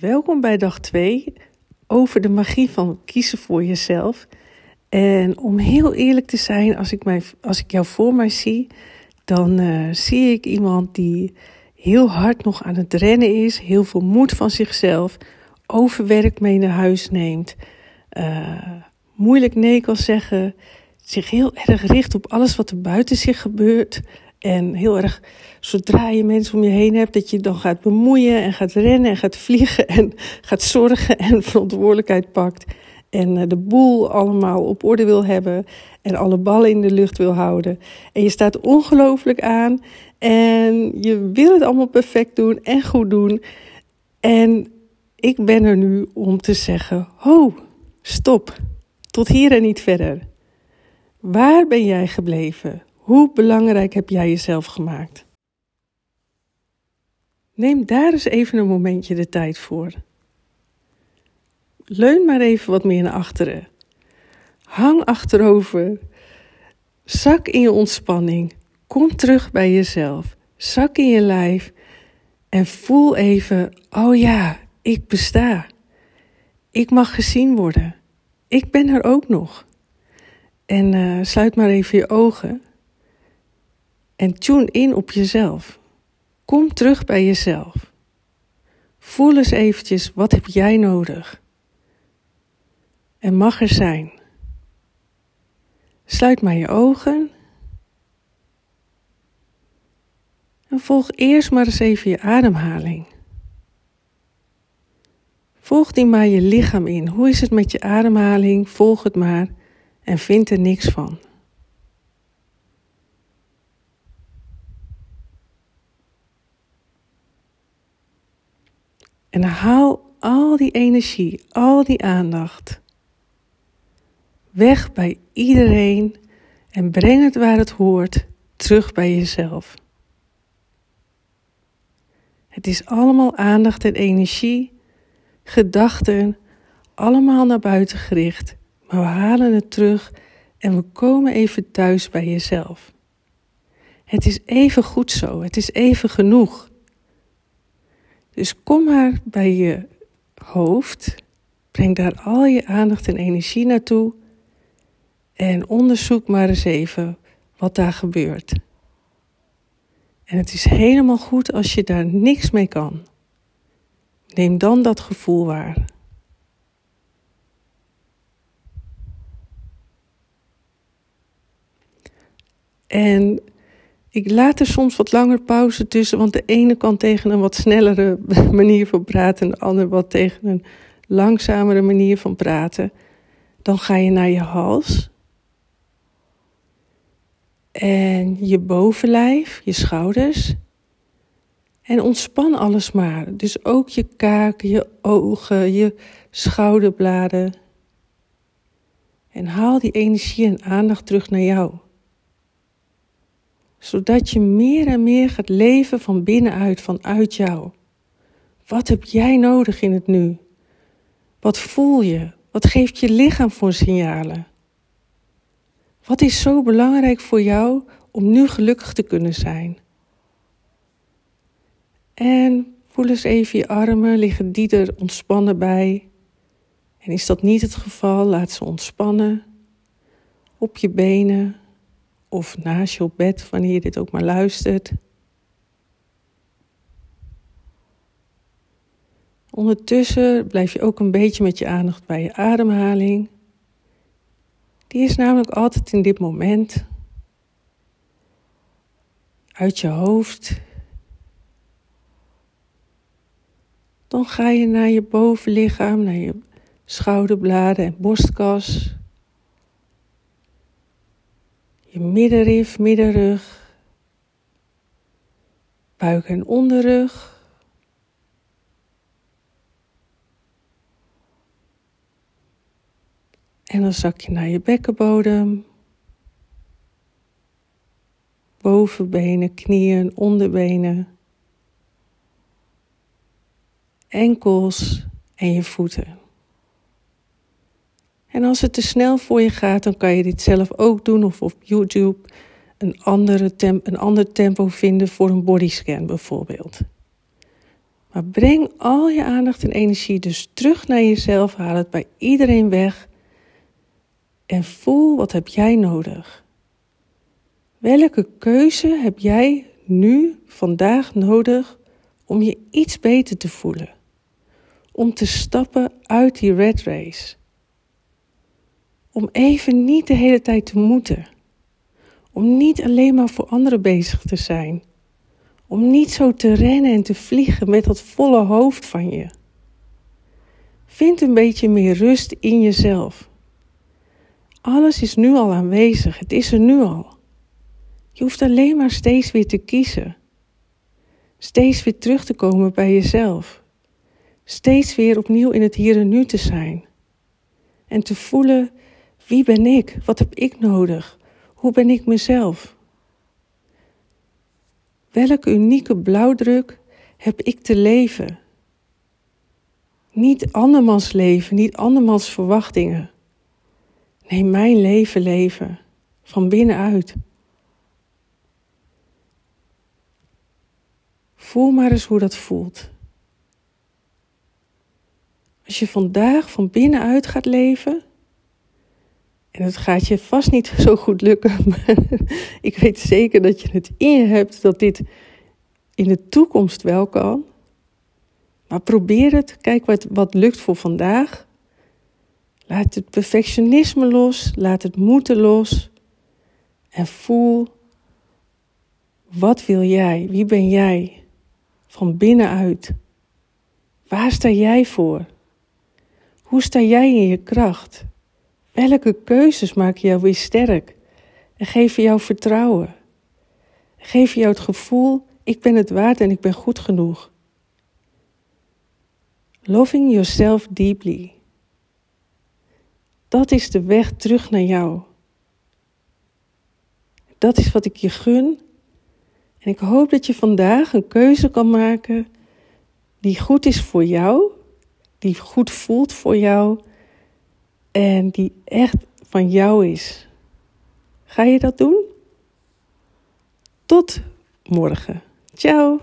Welkom bij dag 2 over de magie van kiezen voor jezelf. En om heel eerlijk te zijn, als ik, mij, als ik jou voor mij zie, dan uh, zie ik iemand die heel hard nog aan het rennen is, heel veel moed van zichzelf, overwerk mee naar huis neemt, uh, moeilijk nee kan zeggen, zich heel erg richt op alles wat er buiten zich gebeurt. En heel erg, zodra je mensen om je heen hebt, dat je dan gaat bemoeien en gaat rennen en gaat vliegen en gaat zorgen en verantwoordelijkheid pakt. En eh, de boel allemaal op orde wil hebben en alle ballen in de lucht wil houden. En je staat ongelooflijk aan en je wil het allemaal perfect doen en goed doen. En ik ben er nu om te zeggen: ho, stop, tot hier en niet verder. Waar ben jij gebleven? Hoe belangrijk heb jij jezelf gemaakt? Neem daar eens even een momentje de tijd voor. Leun maar even wat meer naar achteren. Hang achterover. Zak in je ontspanning. Kom terug bij jezelf. Zak in je lijf. En voel even: oh ja, ik besta. Ik mag gezien worden. Ik ben er ook nog. En uh, sluit maar even je ogen. En tune in op jezelf. Kom terug bij jezelf. Voel eens eventjes, wat heb jij nodig? En mag er zijn. Sluit maar je ogen. En volg eerst maar eens even je ademhaling. Volg die maar je lichaam in. Hoe is het met je ademhaling? Volg het maar en vind er niks van. En haal al die energie, al die aandacht weg bij iedereen en breng het waar het hoort terug bij jezelf. Het is allemaal aandacht en energie, gedachten, allemaal naar buiten gericht, maar we halen het terug en we komen even thuis bij jezelf. Het is even goed zo, het is even genoeg. Dus kom maar bij je hoofd, breng daar al je aandacht en energie naartoe en onderzoek maar eens even wat daar gebeurt. En het is helemaal goed als je daar niks mee kan. Neem dan dat gevoel waar. En ik laat er soms wat langer pauze tussen, want de ene kan tegen een wat snellere manier van praten en de andere wat tegen een langzamere manier van praten. Dan ga je naar je hals. En je bovenlijf, je schouders. En ontspan alles maar. Dus ook je kaken, je ogen, je schouderbladen. En haal die energie en aandacht terug naar jou zodat je meer en meer gaat leven van binnenuit, vanuit jou. Wat heb jij nodig in het nu? Wat voel je? Wat geeft je lichaam voor signalen? Wat is zo belangrijk voor jou om nu gelukkig te kunnen zijn? En voel eens even je armen, liggen die er ontspannen bij? En is dat niet het geval, laat ze ontspannen op je benen, of naast je op bed, wanneer je dit ook maar luistert. Ondertussen blijf je ook een beetje met je aandacht bij je ademhaling. Die is namelijk altijd in dit moment. Uit je hoofd. Dan ga je naar je bovenlichaam, naar je schouderbladen en borstkas je middenrif, middenrug, buik en onderrug. En dan zak je naar je bekkenbodem. Bovenbenen, knieën, onderbenen. Enkels en je voeten. En als het te snel voor je gaat, dan kan je dit zelf ook doen of op YouTube een, andere temp een ander tempo vinden voor een bodyscan bijvoorbeeld. Maar breng al je aandacht en energie dus terug naar jezelf. Haal het bij iedereen weg. En voel wat heb jij nodig. Welke keuze heb jij nu, vandaag nodig om je iets beter te voelen? Om te stappen uit die red race. Om even niet de hele tijd te moeten. Om niet alleen maar voor anderen bezig te zijn. Om niet zo te rennen en te vliegen met dat volle hoofd van je. Vind een beetje meer rust in jezelf. Alles is nu al aanwezig, het is er nu al. Je hoeft alleen maar steeds weer te kiezen. Steeds weer terug te komen bij jezelf. Steeds weer opnieuw in het hier en nu te zijn. En te voelen, wie ben ik? Wat heb ik nodig? Hoe ben ik mezelf? Welke unieke blauwdruk heb ik te leven? Niet andermans leven, niet andermans verwachtingen. Nee, mijn leven leven, van binnenuit. Voel maar eens hoe dat voelt. Als je vandaag van binnenuit gaat leven, en het gaat je vast niet zo goed lukken, ik weet zeker dat je het in je hebt dat dit in de toekomst wel kan. Maar probeer het, kijk wat, wat lukt voor vandaag. Laat het perfectionisme los, laat het moeten los en voel wat wil jij, wie ben jij van binnenuit. Waar sta jij voor? Hoe sta jij in je kracht? Welke keuzes maken jou weer sterk en geven jou vertrouwen? Geven jou het gevoel, ik ben het waard en ik ben goed genoeg. Loving yourself deeply. Dat is de weg terug naar jou. Dat is wat ik je gun. En ik hoop dat je vandaag een keuze kan maken die goed is voor jou, die goed voelt voor jou en die echt van jou is. Ga je dat doen? Tot morgen. Ciao.